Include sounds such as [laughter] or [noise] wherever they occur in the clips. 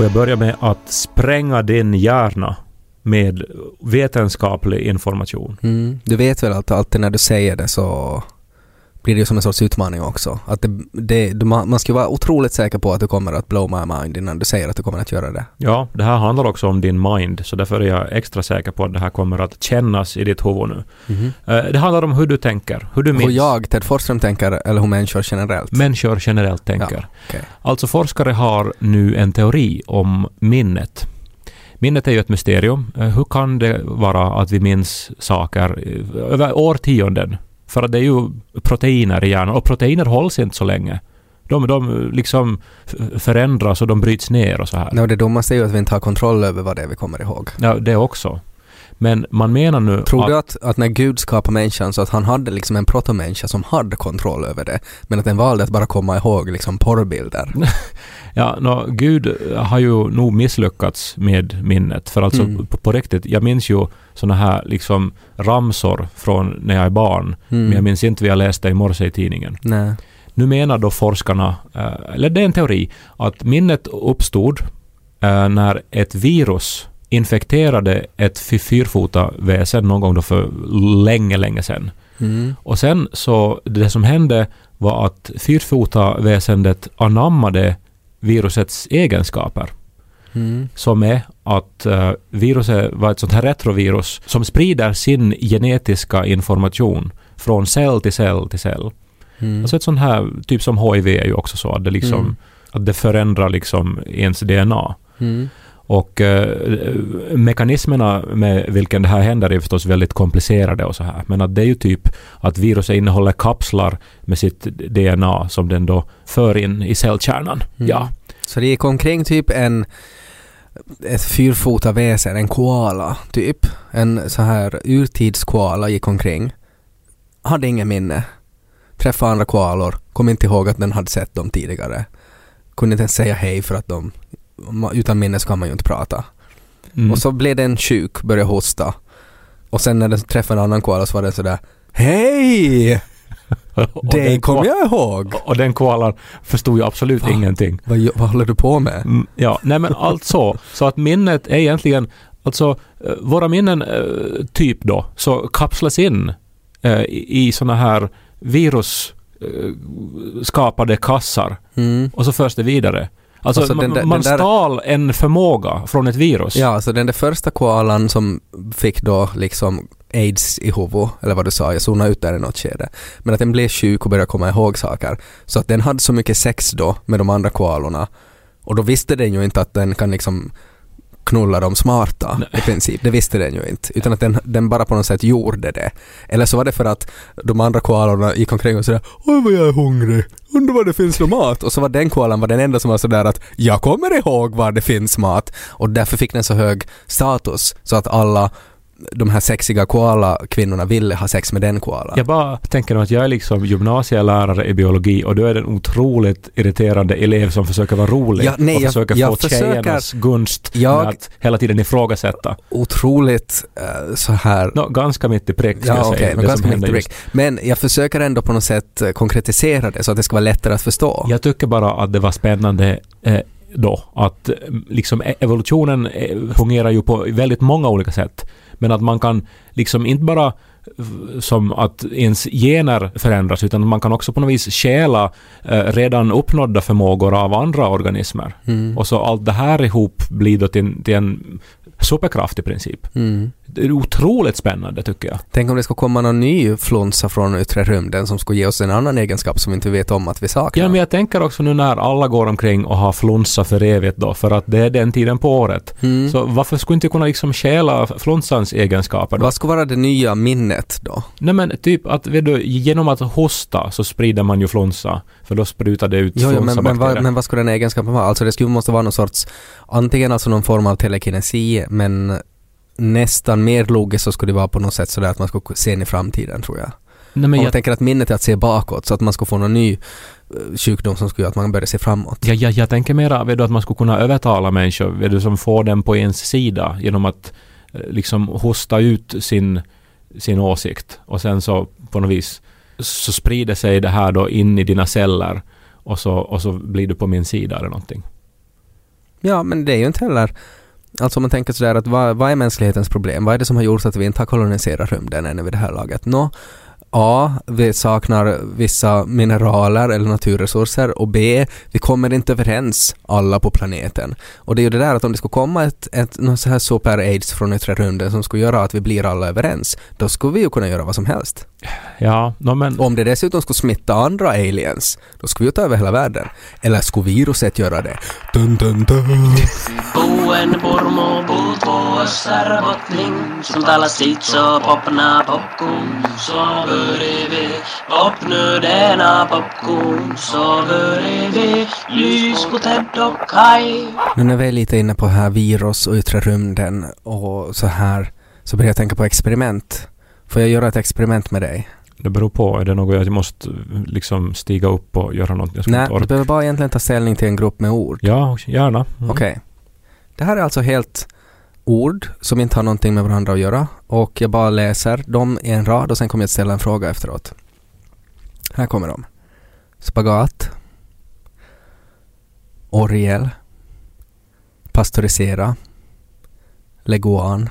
Får jag börja med att spränga din hjärna med vetenskaplig information? Mm. Du vet väl att alltid när du säger det så blir det ju som en sorts utmaning också. Att det, det, man ska vara otroligt säker på att du kommer att blow my mind innan du säger att du kommer att göra det. Ja, det här handlar också om din mind, så därför är jag extra säker på att det här kommer att kännas i ditt huvud nu. Eh, Det handlar om hur du tänker, hur du minns. Hur jag, Ted Forsström, tänker eller hur människor generellt. Människor generellt tänker. Ja, okej. Alltså forskare har nu en teori om minnet. Minnet är ju ett mysterium. Eh, Hur kan det vara att vi minns saker eh, över årtionden? För att det är ju proteiner i hjärnan och proteiner hålls inte så länge. De, de liksom förändras och de bryts ner och så här. No, det dummaste är ju att vi inte har kontroll över vad det är vi kommer ihåg. Ja, det också. Men man menar nu Tror du att, att när Gud skapade människan så att han hade liksom en protomänniska som hade kontroll över det, men att den valde att bara komma ihåg liksom porrbilder? [laughs] Ja, nå, Gud har ju nog misslyckats med minnet. För alltså Mm. på, på riktigt, jag minns ju såna här liksom ramsor från när jag är barn. Mm. Men jag minns inte vad jag läste i morse i tidningen. Nej. Nu menar då forskarna, eh, eller det är en teori, att minnet uppstod eh, när ett virus infekterade ett fy- fyrfota väsen någon gång då för länge, länge sedan. Mm. Och sen så, det som hände var att fyrfota-väsendet anammade virusets egenskaper. Mm. Som är att eh, viruset var ett sånt här retrovirus som sprider sin genetiska information från cell till cell till cell. Mm. Alltså ett sånt här, typ som HIV är ju också så att det liksom, Mm. att det förändrar liksom ens DNA. Mm. Och eh, mekanismerna med vilken det här händer är förstås väldigt komplicerade och så här. Men att det är ju typ att viruset innehåller kapslar med sitt DNA som den då för in i cellkärnan. Mm. Ja. Så det gick omkring typ en ett fyrfota väsen, en koala typ. En så här urtidskoala gick omkring. Hade ingen minne. Träffade andra koalor, kom inte ihåg att den hade sett dem tidigare. Kunde inte ens säga hej för att de utan minne så kan man ju inte prata. Mm. Och så blev den sjuk, började hosta. Och sen när den träffade en annan koala så var den sådär Hej! [laughs] Det kommer jag ihåg! Och den koalan förstod ju absolut Va? ingenting. Vad, vad håller du på med? Mm, ja, nej men alltså, så att minnet är egentligen, alltså eh, våra minnen eh, typ då, så kapslas in eh, i, i såna här virus eh, skapade kassar Mm. och så förs det vidare. Alltså, Alltså, den man den där- stal en förmåga från ett virus. Ja, så den där första koalan som fick då liksom aids i huvudet, eller vad du sa, jag zonade ut där i något skede. Men att den blev sjuk och började komma ihåg saker. Så att den hade så mycket sex då med de andra koalorna. Och då visste den ju inte att den kan liksom knulla de smarta Nej. i princip. Det visste den ju inte. Utan att den, den bara på något sätt gjorde det. Eller så var det för att de andra koalorna gick omkring och sådär Oj vad jag är hungrig, undrar var det finns någon mat. Och så var den koalan var den enda som var sådär att jag kommer ihåg var det finns mat. Och därför fick den så hög status så att alla de här sexiga koala-kvinnorna ville ha sex med den koalan. Jag bara tänker att jag är liksom gymnasielärare i biologi och du är en otroligt irriterande elev som försöker vara rolig Ja, nej, och jag- försöker jag få försöker- tjejernas gunst Jag- med att hela tiden ifrågasätta. Otroligt eh, så här Nå, ganska mitt i prick ska Ja jag säga. men det ganska mycket händer brick. Men jag försöker ändå på något sätt eh, konkretisera det så att det ska vara lättare att förstå. Jag tycker bara att det var spännande eh, då att eh, liksom e- evolutionen fungerar ju på väldigt många olika sätt. Men att man kan liksom inte bara som att ens gener förändras utan man kan också på något vis stjäla eh, redan uppnådda förmågor av andra organismer. Mm. Och så allt det här ihop blir då till, till en superkraft i princip. Mm. Det är otroligt spännande tycker jag. Tänk om det ska komma någon ny flunsa från yttre rymden som skulle ge oss en annan egenskap som vi inte vet om att vi saknar. Ja, men jag tänker också nu när alla går omkring och har flunsa för evigt då, för att det är den tiden på året. Mm. Så varför skulle inte kunna liksom stjäla flunsans egenskaper då? Vad ska vara det nya minnet då? Nej men typ att vet du, genom att hosta så sprider man ju flunsa. För då sprutar det ut Jo, jo, men, men, vad, men vad skulle den egenskapen vara? Alltså det skulle måste vara någon sorts, antingen alltså någon form av telekinesi, men nästan mer logiskt så skulle det vara på något sätt sådär att man skulle se in i framtiden tror jag. Nej, men Om man jag, tänker att minnet är att se bakåt så att man ska få någon ny eh, sjukdom som skulle göra att man börjar se framåt. jag, jag, jag tänker mera vet du, att man skulle kunna övertala människor vet du, som får den på ens sida genom att eh, liksom hosta ut sin, sin åsikt och sen så på något vis så sprider sig det här då in i dina celler och så, och så blir du på min sida eller någonting. Ja, men det är ju inte heller Alltså om man tänker sådär att vad, vad är mänsklighetens problem? Vad är det som har gjort att vi inte har koloniserat rymden ännu vid det här laget? Nå, A. Vi saknar vissa mineraler eller naturresurser och B. Vi kommer inte överens alla på planeten. Och det är ju det där att om det skulle komma ett, ett något så här super-aids från yttre rymden som skulle göra att vi blir alla överens, då skulle vi ju kunna göra vad som helst. Ja, no, men om det dessutom skulle smitta andra aliens, då skulle vi ju ta över hela världen. Eller skulle viruset göra det? Dun, dun, dun. Buen purmu puut vuossar bottling Som talar sitt så popna popcorn Så börjar vi popnu denna popcorn Så vi lys på Ted och Kai Nu när vi är lite inne på här virus och yttre rymden och så här så börjar jag tänka på experiment. Får jag göra ett experiment med dig? det beror på. Är det något jag måste liksom stiga upp och göra något? Jag Nej, du behöver bara egentligen ta ställning till en grupp med ord. Ja, gärna. Mm. Okej. Det här är alltså helt ord som inte har någonting med varandra att göra och jag bara läser dem i en rad och sen kommer jag att ställa en fråga efteråt. Här kommer de. Spagat. Oriel. Pastörisera. Leguan.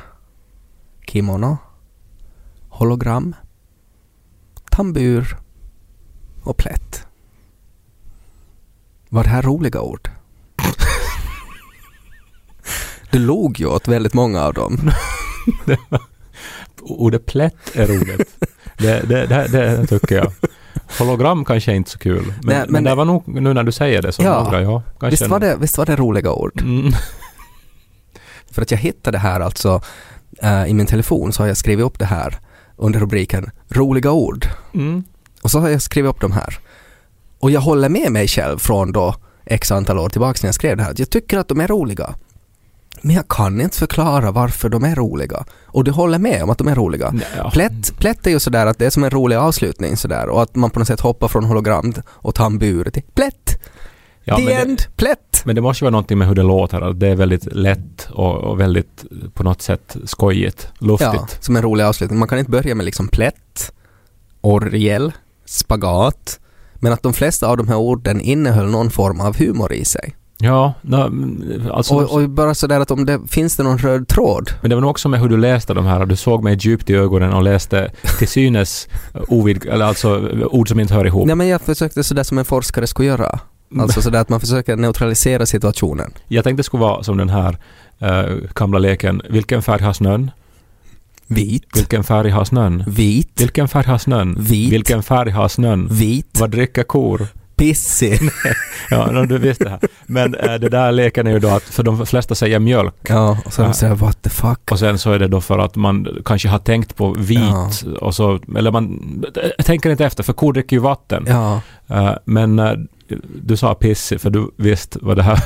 Kimono. Hologram. Tambur. Och plätt. Var det här roliga ord? Du log ju åt väldigt många av dem. [laughs] Ordet plätt är roligt. det, det, det, det tycker jag. Hologram kanske är inte så kul. Men, Nej, men, men- det var nog, nu när du säger det så Ja. några, ja. Kanske Visst var, det, visst var det roliga ord? Mm. [laughs] För att jag hittade det här alltså eh, i min telefon så har jag skrivit upp det här under rubriken roliga ord. Mm. Och så har jag skrivit upp de här. Och jag håller med mig själv från då x antal år tillbaka när jag skrev det här. Jag tycker att de är roliga. Men jag kan inte förklara varför de är roliga. Och du håller med om att de är roliga. Ja. Plätt, plätt är ju sådär att det är som en rolig avslutning sådär och att man på något sätt hoppar från hologram och tambur till plätt. Ja, The men, det, end, plätt. men det måste ju vara någonting med hur det låter. Det är väldigt lätt och, och väldigt på något sätt skojigt, luftigt. Ja, som en rolig avslutning. Man kan inte börja med liksom plätt, orgel, spagat. Men att de flesta av de här orden innehöll någon form av humor i sig. Ja, mm, alltså, Och, och bara sådär att om det finns det någon röd tråd. men det var nog också med hur du läste de här. Du såg mig djupt i ögonen och läste till synes ovid, eller alltså ord som inte hör ihop. Nej men jag försökte sådär som en forskare skulle göra. Alltså sådär att man försöker neutralisera situationen. Jag tänkte det skulle vara som den här uh, gamla leken. Vilken färg har snön? Vit, Vilken färg har snön? vit, Vilken färg har snön? Vit. Vilken färg har snön? vit, Vad dricker kor? Pissig. [laughs] Ja, no, du visste det här. Men eh, det där leken är ju då att, för de flesta säger mjölk. Ja, och Ja. det sådär what the fuck. Och sen så är det då för att man kanske har tänkt på vit Ja. och så, eller man äh, tänker inte efter för kor dricker ju vatten. Ja, Eh, men eh, du sa pissig för du visste vad det här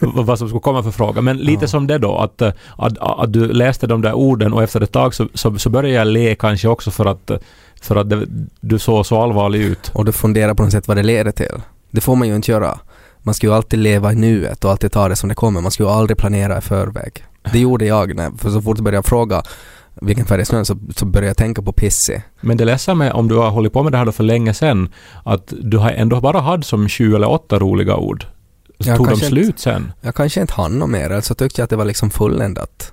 [laughs] vad som skulle komma för fråga. Men lite Ja. som det då att, att, att du läste de där orden och efter ett tag så, så, så började jag le kanske också för att, för att det, du såg så allvarlig ut. och du funderar på något sätt vad det leder till. Det får man ju inte göra. Man ska ju alltid leva i nuet och alltid ta det som det kommer. Man ska ju aldrig planera i förväg. Det gjorde jag när, för så fort jag började fråga vilken färg är snön så, så började jag tänka på pissig. Men det läser med om du har hållit på med det här då för länge sedan att du har ändå bara haft som sju eller åtta roliga ord. Så Ja, tog de slut sen? Jag kanske inte hann något mer, eller så tyckte jag att det var liksom fulländat.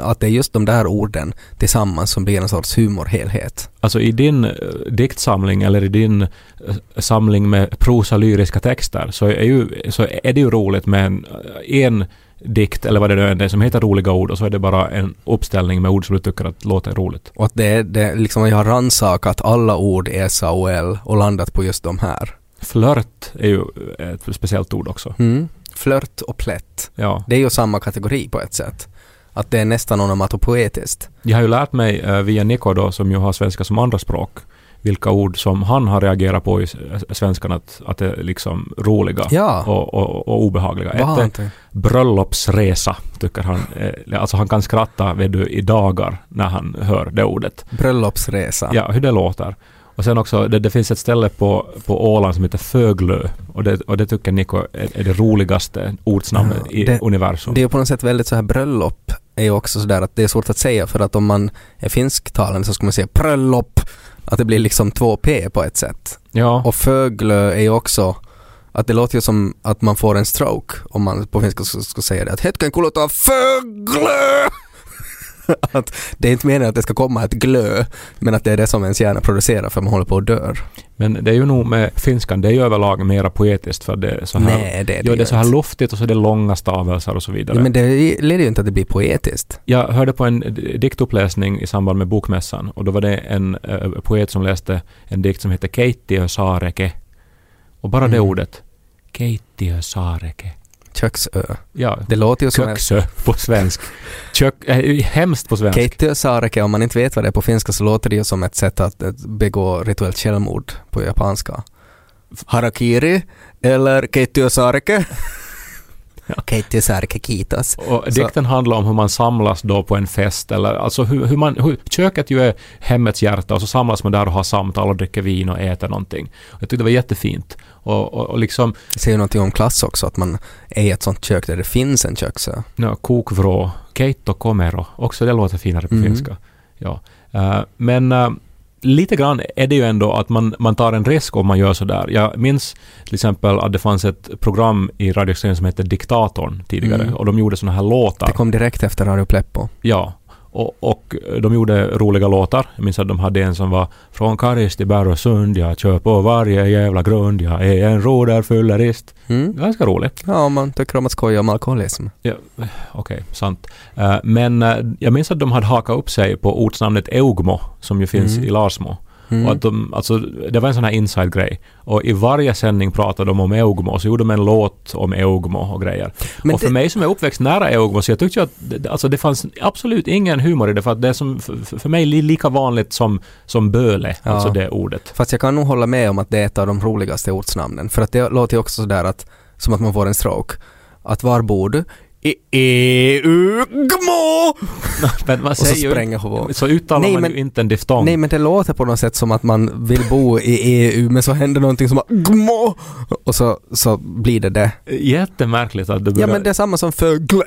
Att det är just de där orden tillsammans som blir en sorts humorhelhet. Alltså i din eh, diktsamling eller i din eh, samling med prosa lyriska texter så är, ju, så är det ju roligt med en, en dikt eller vad det nu är, som heter roliga ord och så är det bara en uppställning med ord som du tycker att låter roligt. Och att det, är- det liksom, jag har rannsakat alla ord i SAOL och landat på just de här. Flört är ju ett speciellt ord också. Mm. Flört och plätt. Ja. Det är ju samma kategori på ett sätt. Att det är nästan onomatopoetiskt. Jag har ju lärt mig eh, via Niko då, som ju har svenska som andraspråk, vilka ord som han har reagerat på i s- svenskan att, att det är liksom roliga Ja. och, och, och obehagliga. Vad Ett bröllopsresa, tycker han. Eh, Alltså han kan skratta vet du, i dagar när han hör det ordet. Bröllopsresa. Ja, hur det låter. Och sen också, det, det finns ett ställe på, på Åland som heter Föglö. Och det, och det tycker Niko är, är det roligaste ortsnamnet Ja, i det- universum. Det är på något sätt väldigt så här bröllop är ju också sådär att det är svårt att säga för att om man är finsktalande så ska man säga bröllop. Att det blir liksom två P på ett sätt. ja, Och föglö är ju också att det låter ju som att man får en stroke om man på finska ska, ska säga det. Att hetken kuluttaa föglö! [laughs] att det är inte meningen att det ska komma ett glö men att det är det som ens hjärna producerar för man håller på att dör. men det är ju nog med finskan, det är ju överlag mera poetiskt för det är så här... Nej, det är det Jo, det är så här luftigt och så är det långa stavelser och så vidare. Ja, men det leder ju inte att det blir poetiskt. Jag hörde på en diktuppläsning i samband med Bokmässan och då var det en eh, poet som läste en dikt som heter Keittiö Saareke. Och bara det Mm. ordet. Keittiö Saareke. Köksö. Ja, Det låter ju som en köksö på svensk. Kök, äh, hemskt på svensk. Keittiö saareke, om man inte vet vad det är på finska så låter det ju som ett sätt att att begå rituellt självmord på japanska. Harakiri eller keittiö saareke kiitos. Och dikten handlar om hur man samlas då på en fest eller alltså hur, hur man, hur, köket ju är hemmets hjärta och så samlas man där och har samtal och dricker vin och äter någonting. Jag tyckte det var jättefint. Och, och, och liksom, Det säger någonting om klass också, att man är i ett sånt kök där det finns en köksö. no, kokvrå, keitto komero, också det låter finare på Mhm. finska. Ja. Eh, men eh, lite grann är det ju ändå att man, man tar en risk om man gör sådär. Jag minns till exempel att det fanns ett program i radioserien som hette Diktatorn tidigare Mm. och de gjorde såna här låtar. Det kom direkt efter Radio Pleppo. Ja, och, och de gjorde roliga låtar. Jag minns att de hade en som var Från Karis till Bergsund, jag kör på varje jävla grund, jag är en roderfyllerist. Mm. Ganska roligt. Ja, om man tycker om att skoja om alkoholism. Ja, Okej, sant. Eh, men eh, jag minns att de hade hakat upp sig på ortsnamnet Eugmo, som ju finns Mm. i Larsmo. Mm. Och att de, alltså, det var en sån här inside-grej. Och i varje sändning pratade de om Eugmo, och så gjorde de en låt om Eugmo och grejer. Men och för det- mig som är uppväxt nära Eugmo, så jag tyckte att alltså det fanns absolut ingen humor i det, för att det är som, för, för mig li- lika vanligt som, som böle, Ja. alltså det ordet. Fast jag kan nog hålla med om att det är ett av de roligaste ortsnamnen. För att det låter ju också sådär att, som att man får en stroke. Att var bor du? Eugmo! [laughs] Men man Och så säger spränger huvud. så uttalar Nej, man men- ju inte en diftong. Nej men det låter på något sätt som att man vill bo i EU men så händer någonting som bara gmo! Och så, så blir det det. Jättemärkligt att det Ja börjar... men det är samma som fögle.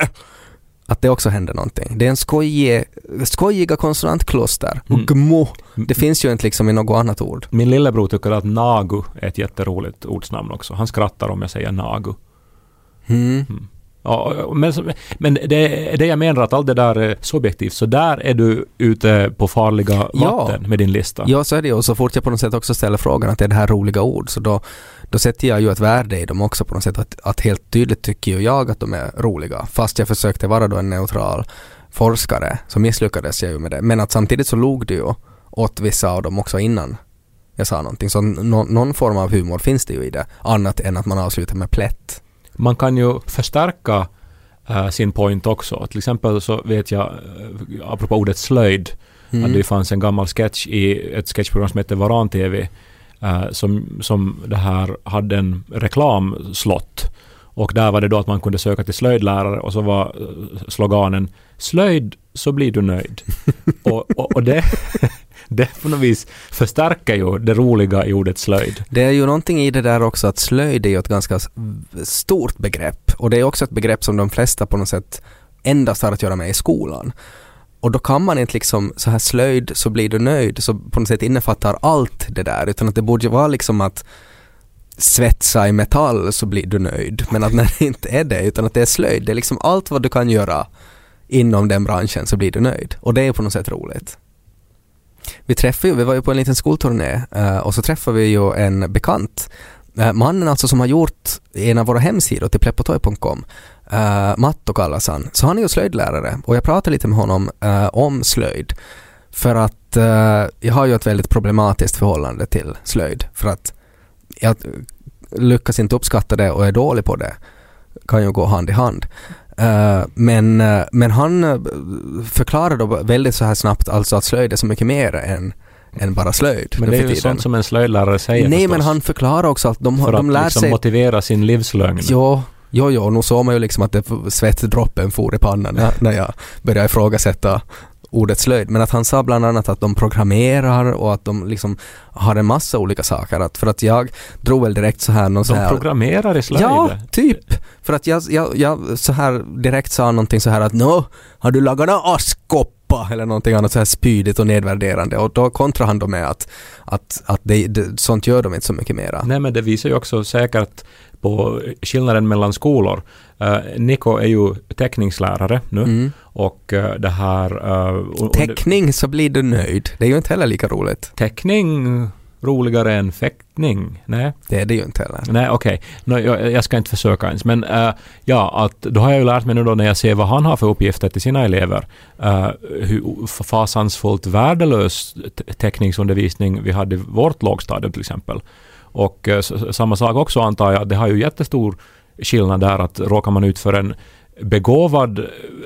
Att det också händer någonting. Det är en skojig, skojiga konsonantkluster. Och Mm. gmo. Det finns ju inte liksom i något annat ord. Min lillebror tycker att nagu är ett jätteroligt ortsnamn också. Han skrattar om jag säger nagu. Mm. Ja, men, men det är det jag menar att allt det där är subjektivt. Så där är du ute på farliga Ja. vatten med din lista. Ja, så är det ju. Och så fort jag på något sätt också ställer frågan att det är det här roliga ord, så då, då sätter jag ju ett värde i dem också på något sätt. Att, att helt tydligt tycker ju jag att de är roliga. Fast jag försökte vara då en neutral forskare, så misslyckades jag ju med det. Men att samtidigt så log det ju åt vissa av dem också innan jag sa någonting. Så nå- någon form av humor finns det ju i det. Annat än att man avslutar med plätt. Man kan ju förstärka eh, sin point också. Till exempel så vet jag, uh, apropå ordet slöjd, Mm. att det fanns en gammal sketch i ett sketchprogram som hette Varan-TV eh, som, som det här hade en reklamslott. Och där var det då att man kunde söka till slöjdlärare och så var eh, sloganen Slöjd så blir du nöjd. [laughs] och, och, och det, [laughs] det på något vis förstärker ju det roliga i ordet slöjd. Det är ju någonting i det där också att slöjd är ju ett ganska stort begrepp och det är också ett begrepp som de flesta på något sätt endast har att göra med i skolan. Och då kan man inte liksom så här slöjd så blir du nöjd så på något sätt innefattar allt det där utan att det borde ju vara liksom att svetsa i metall så blir du nöjd men att när det [laughs] inte är det utan att det är slöjd det är liksom allt vad du kan göra inom den branschen så blir du nöjd och det är på något sätt roligt. Vi träffade ju, vi var ju på en liten skolturné eh, och så träffade vi ju en bekant eh, mannen alltså som har gjort en av våra hemsidor till pleppotoy.com, uh, eh, Matto kallas han, så han är ju slöjdlärare och jag pratade lite med honom uh, om slöjd. För att uh, jag har ju ett väldigt problematiskt förhållande till slöjd. För att jag lyckas inte uppskatta det och är dålig på det. Kan ju gå hand i hand. Eh, men, eh, men han eh, förklarar då väldigt så här snabbt alltså att slöjd är så mycket mer än, än bara slöjd. Men det är ju tiden. sånt som en slöjdlärare säger Nej förstås. men han förklarar också att de, För de att lär liksom sig motivera sin livslögn. Jo, jo, jo, nu såg man ju liksom att det svettdroppen for i pannan när, när jag började ifrågasätta ordet slöjd. Men att han sa bland annat att de programmerar och att de liksom har en massa olika saker. Att, för att jag drog väl direkt så här någon så De här... programmerar i slöjd. Ja, typ. För att jag, jag, jag så här direkt sa någonting så här att nå, har du lagat någon askkopp eller någonting annat så här spydigt och nedvärderande och då kontrar han då med att, att, att det, det, sånt gör de inte så mycket mera. Nej men det visar ju också säkert på skillnaden mellan skolor. Uh, Niko är ju teckningslärare nu Mm. och uh, det här... Uh, Teckning så blir du nöjd. Det är ju inte heller lika roligt. teckning roligare än fäktning? Nej, Det är det ju inte heller. nej okej. Nå, jag, jag ska inte försöka ens. Men eh, ja, att då har jag ju lärt mig nu då när jag ser vad han har för uppgifter till sina elever. Uh, hur fasansfullt värdelös te- teckningsundervisning vi hade i vårt lågstadium till exempel. Och eh, samma sak också antar jag, det har ju jättestor skillnad där att råkar man ut för en begåvad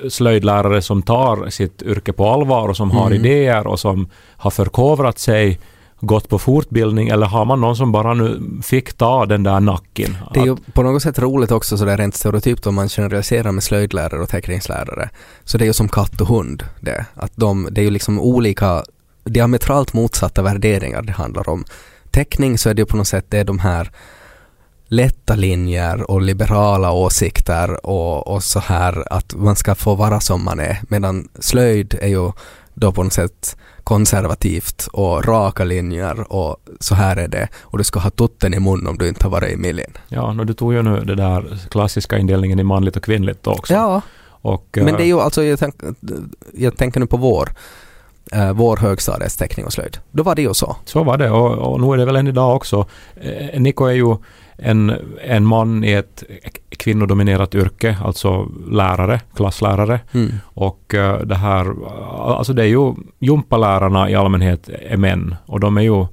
slöjdlärare som tar sitt yrke på allvar och som har Mm. idéer och som har förkovrat sig gått på fortbildning eller har man någon som bara nu fick ta den där nacken? Det är ju på något sätt roligt också sådär rent stereotypt om man generaliserar med slöjdlärare och teckningslärare. Så det är ju som katt och hund det. Att de, det är ju liksom olika, diametralt motsatta värderingar det handlar om. Teckning så är det ju på något sätt det är de här lätta linjer och liberala åsikter och, och så här att man ska få vara som man är. Medan slöjd är ju då på något sätt konservativt och raka linjer och så här är det. Och du ska ha tutten i mun om du inte har varit i miljen. Ja, no, du tog ju nu det där klassiska indelningen i manligt och kvinnligt också. Ja, Och, men eh, det är ju alltså, jag, tänk, jag tänker nu på vår, eh, vår högstadiets teckning och slöjd. Då var det ju så. Så var det och, och nu är det väl än idag också. Eh, Niko är ju en, en man i ett kvinnodominerat yrke, alltså lärare, klasslärare. Mm. Och eh, det här, alltså det är ju gympalärarna i allmänhet är män och de är ju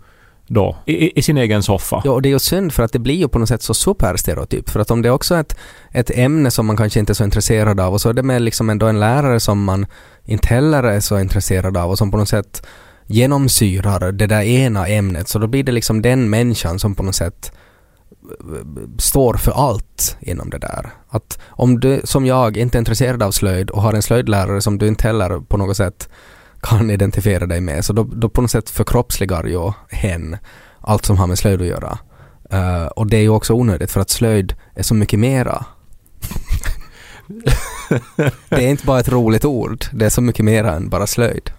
då i, i- i sin egen soffa. Ja, och det är ju synd för att det blir ju på något sätt så superstereotyp. För att om det är också är ett, ett ämne som man kanske inte är så intresserad av och så är det med liksom ändå en lärare som man inte heller är så intresserad av och som på något sätt genomsyrar det där ena ämnet så då blir det liksom den människan som på något sätt står för allt inom det där. Att om du som jag inte är intresserad av slöjd och har en slöjdlärare som du inte heller på något sätt kan identifiera dig med så då, då på något sätt förkroppsligar ju hen allt som har med slöjd att göra. Uh, och det är ju också onödigt för att slöjd är så mycket mera. [laughs] det är inte bara ett roligt ord, det är så mycket mera än bara slöjd.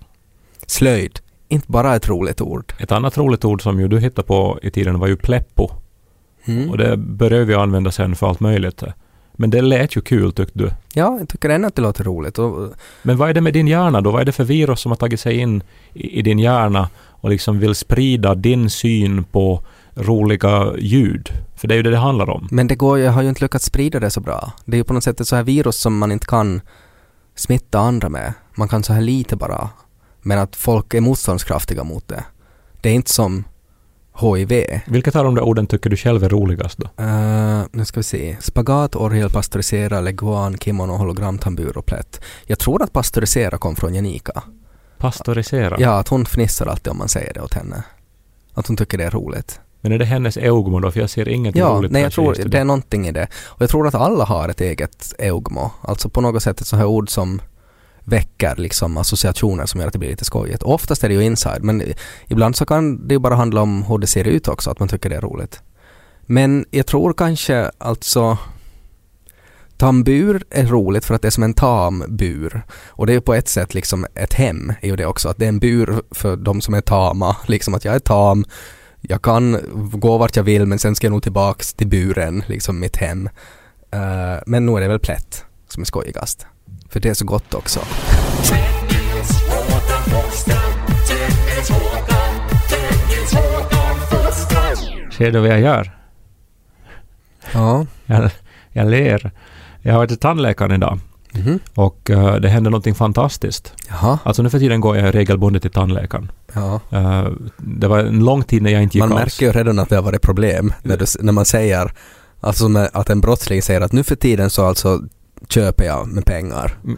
Slöjd, inte bara ett roligt ord. Ett annat roligt ord som ju du hittade på i tiden var ju pleppo. Mm. Och det började vi använda sen för allt möjligt. Men det lät ju kul tyckte du. Ja, jag tycker ändå att det låter roligt. Och, Men vad är det med din hjärna då? Vad är det för virus som har tagit sig in i, i din hjärna och liksom vill sprida din syn på roliga ljud? För det är ju det det handlar om. men det går, jag har ju inte lyckats sprida det så bra. Det är ju på något sätt ett så här virus som man inte kan smitta andra med. Man kan så här lite bara. Men att folk är motståndskraftiga mot det. Det är inte som HIV. Vilket av de där orden tycker du själv är roligast då? Uh, nu ska vi se. Spagat, orgel, pastörisera, leguan, kimono, hologram, tambur och plätt. Jag tror att pastörisera kom från Janika. Pastörisera? Ja, att hon fnissar alltid om man säger det åt henne. Att hon tycker det är roligt. Men är det hennes eugmo då? För jag ser ingenting Ja, roligt nej jag tror det är någonting i det. Och jag tror att alla har ett eget eugmo. Alltså på något sätt ett sånt här ord som väcker liksom associationer som gör att det blir lite skojigt. Och oftast är det ju inside, men ibland så kan det ju bara handla om hur det ser ut också, att man tycker det är roligt. Men jag tror kanske alltså Tambur är roligt för att det är som en tambur. Och det är på ett sätt liksom ett hem, är ju det också. Att det är en bur för de som är tama. [laughs] Liksom att jag är tam, jag kan gå vart jag vill men sen ska jag nog tillbaks till buren, liksom mitt hem. Eh, men nu är det väl plätt som är skojigast. För det är så gott också. Ser du vad jag gör? Ja. Jag, jag ler. Jag har varit till tandläkaren idag Mhm. och eh, det hände någonting fantastiskt. Jaha. Alltså nu för tiden går jag regelbundet till tandläkaren. Ja. Eh, det var en lång tid när jag inte gick Man alls. märker ju redan att det har varit problem när, du, när man säger, alltså att en brottsling säger att nu för tiden så alltså köper jag med pengar. Mm.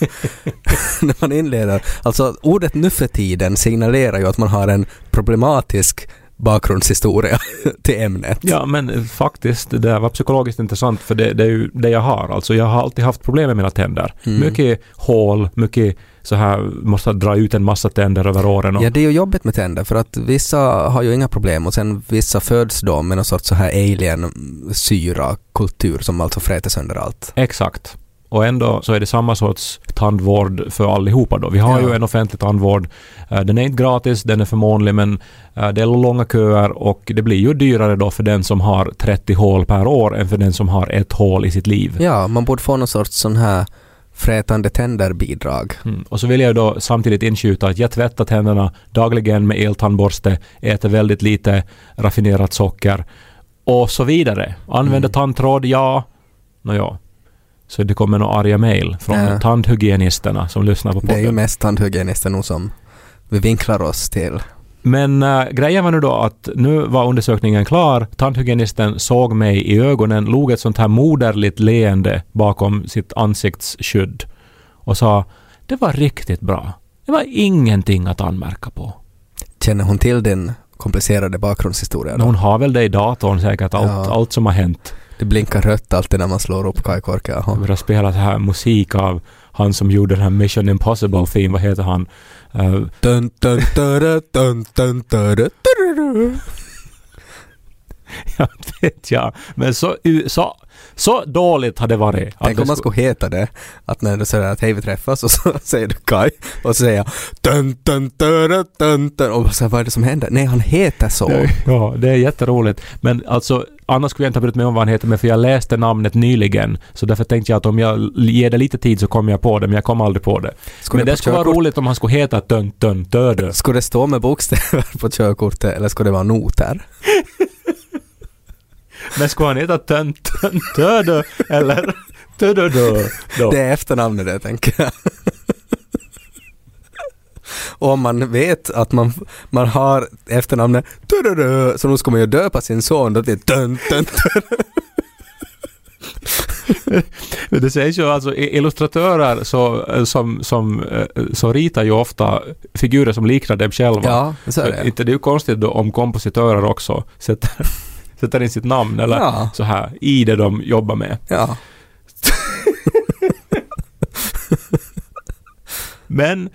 [laughs] när man inleder, alltså ordet nu för tiden signalerar ju att man har en problematisk bakgrundshistoria [laughs] till ämnet. Ja, men eh, faktiskt, det där var psykologiskt intressant för det, det är ju det jag har. Alltså jag har alltid haft problem med mina tänder. Mm. Mycket hål, mycket så här, måste dra ut en massa tänder över åren. Och, Ja, det är ju jobbigt med tänder för att vissa har ju inga problem och sen vissa föds då med någon sorts så här alien-syra-kultur som alltså fräter sönder allt. Exakt. Och ändå så är det samma sorts tandvård för allihopa då. Vi har Ja. ju en offentlig tandvård. Eh, Den är inte gratis, den är förmånlig men eh, det är långa köer och det blir ju dyrare då för den som har 30 hål per år än för den som har ett hål i sitt liv. Ja, man borde få någon sorts sån här frätande tänder-bidrag. Mm. Och så vill jag då samtidigt inskjuta att jag tvättar tänderna dagligen med eltandborste, äter väldigt lite raffinerat socker och så vidare. Använder Mm. tandtråd, ja. Nåja. Så det kommer några arga mejl från Ja. tandhygienisterna som lyssnar på Det är ju podden. mest tandhygienister nog som vi vinklar oss till. Men äh, grejen var nu då att nu var undersökningen klar. Tandhygienisten såg mig i ögonen, log ett sånt här moderligt leende bakom sitt ansiktsskydd och sa det var riktigt bra. Det var ingenting att anmärka på. Känner hon till din komplicerade bakgrundshistoria då? Hon har väl det i datorn säkert, allt, Ja. allt som har hänt. Det blinkar rött alltid när man slår upp kajkorka. Jag Jaha. börjar spela så här musik av han som gjorde den här Mission Impossible theme, vad heter han? Eh, Dun, dun, dun, dun, dun, dun, dun, dun. [laughs] jag vet jag. Men så, så, så dåligt har det varit. Tänk om man skulle- heta det, att när du säger att hej vi träffas och så [laughs] säger du Kai och så säger jag dun, dun, dun, dun, dun, och så vad är det som händer? Nej, han heter så. Ja, det är jätteroligt. Men alltså, annars skulle jag inte ha brytt mig om vad han heter, men för jag läste namnet nyligen. Så därför tänkte jag att om jag ger det lite tid så kommer jag på det, men jag kom aldrig på det. Skulle men det på skulle vara roligt om han skulle heta Dödö. Skulle det stå med bokstäver på körkortet eller skulle det vara noter? Men skulle han heta Dödö eller Dödödö? Då? Det är efternamnet det tänker jag. Och om man vet att man, man har efternamnet så då ska man ju döpa sin son då till dun, dun, dun. Men [laughs] Det sägs ju alltså illustratörer så, som, som, eh, så ritar ju ofta figurer som liknar dem själva. Ja, så är det. Inte det är ju konstigt då om kompositörer också sätter, [laughs] sätter in sitt namn eller Ja. så här i det de jobbar med. Ja. [laughs] Men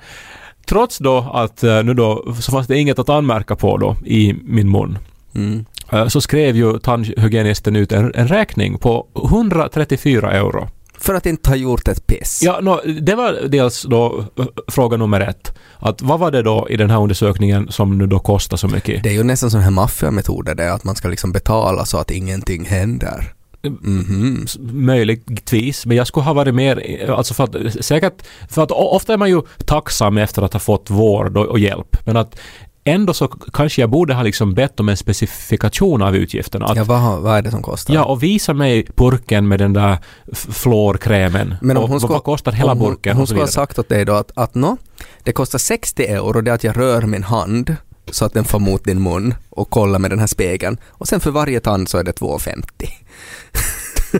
trots då att eh, nu då så fanns det inget att anmärka på då i min mun. Mm. Eh, Så skrev ju tandhygienisten ut en, en räkning på 134 euro. För att inte ha gjort ett piss. Ja, nå, det var dels då eh, fråga nummer ett. Att vad var det då i den här undersökningen som nu då kostar så mycket? Det är ju nästan sån här maffiametoder det, att man ska liksom betala så att ingenting händer. Mhm. S- Möjligtvis, men jag skulle ha varit mer, alltså för att säkert, för att ofta är man ju tacksam efter att ha fått vård och, och hjälp, men att ändå så kanske jag borde ha liksom bett om en specifikation av utgifterna. Att, Ja, vad, vad är det som kostar? ja, och visa mig burken med den där fluorkrämen. Men om och hon ska- vad kostar hela hon, burken hon så skulle ha sagt åt dig då att, att nå, det kostar 60 euro det är att jag rör min hand så att den får mot din mun och kollar med den här spegeln. Och sen för varje tand så är det 2,50. [laughs]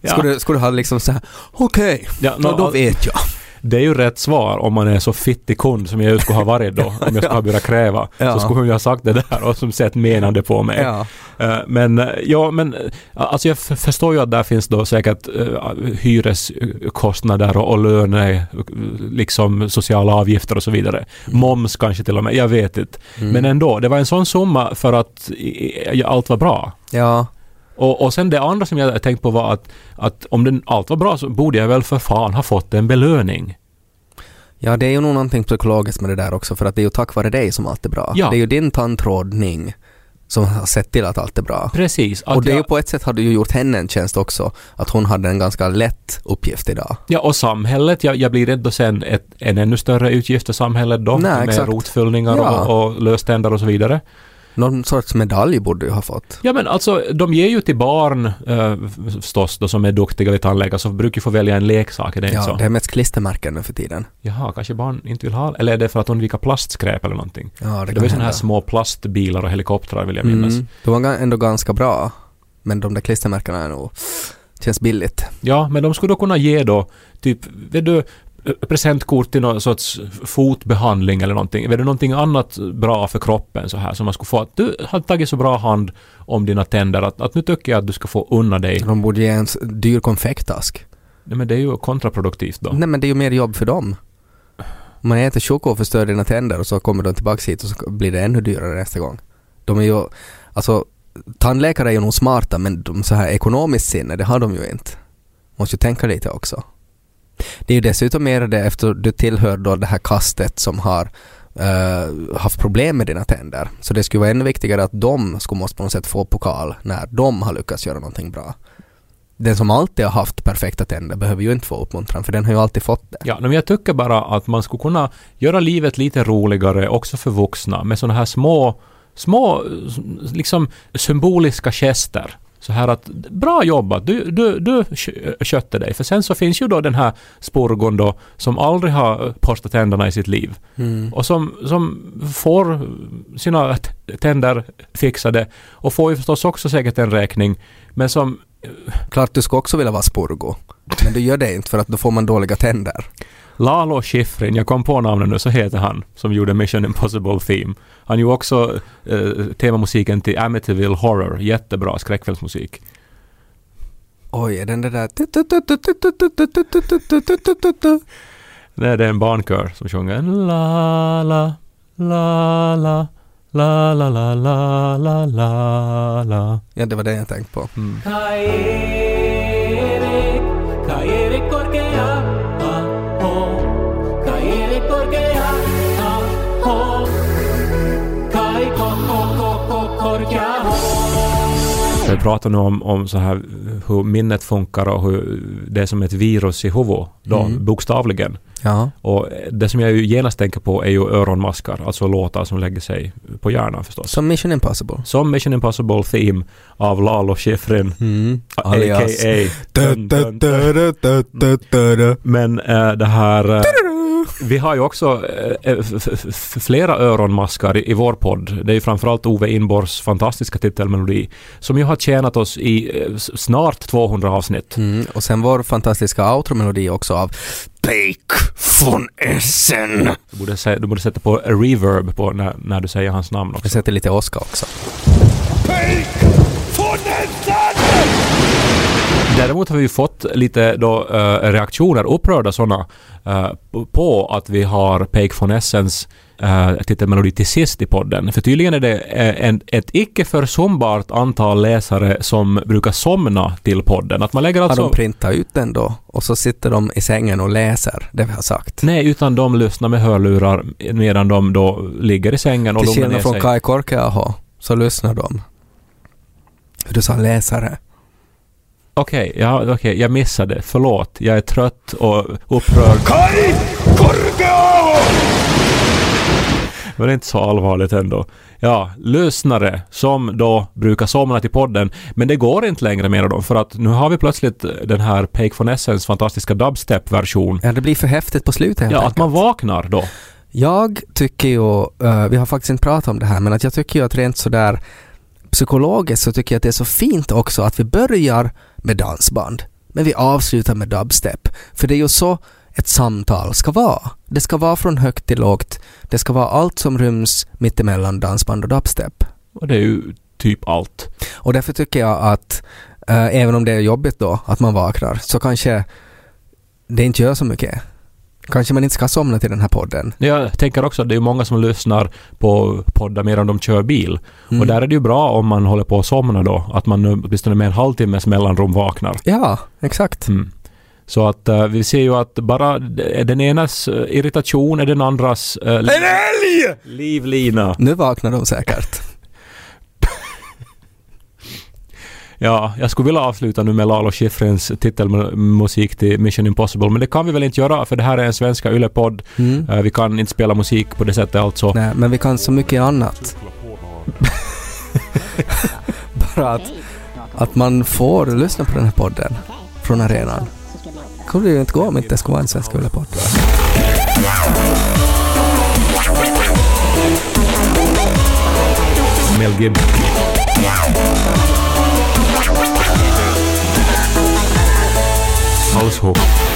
Ja. Skulle, du- skulle du ha liksom så här, okej, Ja, då, nå, då vet jag. Det är ju rätt svar om man är så fittig kund som jag ju skulle ha varit då, om jag skulle ha [laughs] börjat kräva. Ja. Så skulle hon ju ha sagt det där och som sett menande på mig. Ja. Eh, Men eh, ja, men eh, alltså jag förstår ju att där finns då säkert hyreskostnader och, och löner, liksom sociala avgifter och så vidare. Moms kanske till och med, jag vet inte. Mm. Men ändå, det var en sån summa för att allt var bra. ja, Och, och sen det andra som jag tänkt på var att, att om den, allt var bra så borde jag väl för fan ha fått en belöning. ja, det är ju nog någonting psykologiskt med det där också för att det är ju tack vare dig som allt är bra. Ja. Det är ju din tandtrådning som har sett till att allt är bra. Precis. Och det är ju på ett sätt hade ju gjort henne en tjänst också, att hon hade en ganska lätt uppgift idag. ja, och samhället, jag, jag blir rädd då sen ett, en ännu större utgift för samhället då Nej, med exakt. rotfyllningar Ja. och, och löständer och så vidare. Någon sorts medalj borde du ha fått. Ja men alltså, de ger ju till barn eh, förstås då som är duktiga vid tandläkare så brukar ju få välja en leksak, är det inte Ja, så? det är mest klistermärken nu för tiden. Jaha, kanske barn inte vill ha Eller är det för att undvika plastskräp eller någonting? Ja, det Det, var ju sådana här små plastbilar och helikoptrar vill jag minnas. Mm. De var ändå ganska bra. Men de där klistermärkena är nog... Känns billigt. Ja, men de skulle då kunna ge då typ, vet du, presentkort till någon sorts fotbehandling eller någonting. Vet du någonting annat bra för kroppen så här som man skulle få att du har tagit så bra hand om dina tänder att, att nu tycker jag att du ska få unna dig. De borde ge en dyr konfektask. Nej, men det är ju kontraproduktivt då. Nej men det är ju mer jobb för dem. Om man äter choco och förstör dina tänder och så kommer de tillbaka hit och så blir det ännu dyrare nästa gång. De är ju, alltså tandläkare är ju nog smarta men de så här ekonomiskt sinne, det har de ju inte. Måste ju tänka lite också. Det är ju dessutom mer det efter du tillhör då det här kastet som har uh, haft problem med dina tänder. Så det skulle vara ännu viktigare att de skulle måste på något sätt få pokal när de har lyckats göra någonting bra. Den som alltid har haft perfekta tänder behöver ju inte få uppmuntran för den har ju alltid fått det. Ja, men jag tycker bara att man skulle kunna göra livet lite roligare också för vuxna med sådana här små, små liksom symboliska gester. Så här att bra jobbat, du, du, du kö- kötte dig. För sen så finns ju då den här spurgon då som aldrig har borstat tänderna i sitt liv. Och som, som får sina tänder fixade och får ju förstås också säkert en räkning. Men som Klart du ska också vilja vara spurgo. Men du gör det inte för att då får man dåliga tänder. Lalo Schifrin, jag kom på namnet nu, så heter han, som gjorde Mission Impossible Theme. Han gjorde också eh, temamusiken till Amityville Horror, jättebra skräckfilmsmusik. Oj, är den det där... Det är det en barnkör som sjunger la la la la la la la la la la la. Ja, det var det jag tänkte på. Mm. Vi pratar nu om, om så här hur minnet funkar och hur det är som ett virus i huvudet, då, Mm. bokstavligen. Ja. Och det som jag ju genast tänker på är ju öronmaskar, alltså låtar som lägger sig på hjärnan förstås. Som Mission Impossible. Som Mission Impossible Theme av Lalo Schifrin, Mm. a.k.a. Men äh, det här... Äh, vi har ju också f- f- flera öronmaskar i, vår podd. Det är ju framförallt Ove Inborgs fantastiska titelmelodi som ju har tjänat oss i s- snart 200 avsnitt. Mm. Och sen vår fantastiska outro-melodi också av Peik von Essen. Du borde, du borde sätta på reverb på när, när du säger hans namn också. Vi sätter lite åska också. Däremot har vi ju fått lite då, eh, reaktioner, upprörda sådana, eh, p- på att vi har Peik von Essens uh, titelmelodi till sist i podden. För tydligen är det eh, en, ett icke försumbart antal läsare som brukar somna till podden. Att man lägger Har alltså... de printat ut den då? Och så sitter de i sängen och läser det vi har sagt. Nej, utan de lyssnar med hörlurar medan de då ligger i sängen och Till lugnar ner skillnad från sig. Kai Korkeaho så lyssnar de. Du sa läsare. Okej, ja, okej, jag missade. Förlåt. Jag är trött och upprörd. Kai Men det är inte så allvarligt ändå. Ja, lyssnare som då brukar somna till podden. Men det går inte längre med dem för att nu har vi plötsligt den här Peik von Essens fantastiska dubstep-version. Ja, det blir för häftigt på slutet helt Ja, att enkelt. man vaknar då. Jag tycker ju, eh, vi har faktiskt inte pratat om det här, men att jag tycker ju att rent sådär psykologiskt så tycker jag att det är så fint också att vi börjar med dansband, men vi avslutar med dubstep. För det är ju så ett samtal ska vara. Det ska vara från högt till lågt. Det ska vara allt som ryms mittemellan dansband och dubstep. Och det är ju typ allt. Och därför tycker jag att eh, även om det är jobbigt då att man vaknar så kanske det inte gör så mycket. Kanske man inte ska somna till den här podden. Jag tänker också att det är många som lyssnar på poddar medan de kör bil. Mm. Och där är det ju bra om man håller på att somna då. Att man åtminstone med en halvtimmes mellanrum vaknar. Ja, exakt. Mm. Så att eh, vi ser ju att bara den enas eh, irritation är den andras uh, li- livlina. Nu vaknar de säkert. Ja, jag skulle vilja avsluta nu med Lalo Schifrins titelmusik till Mission Impossible, men det kan vi väl inte göra för det här är en svenska ylepodd. Mm. Eh, vi kan inte spela musik på det sättet alltså. Nej, men vi kan så mycket annat. [laughs] Bara att, att man får lyssna på den här podden från arenan. Det kunde ju inte gå om inte det skulle vara en svensk ylepodd. Mel Gibson. Household.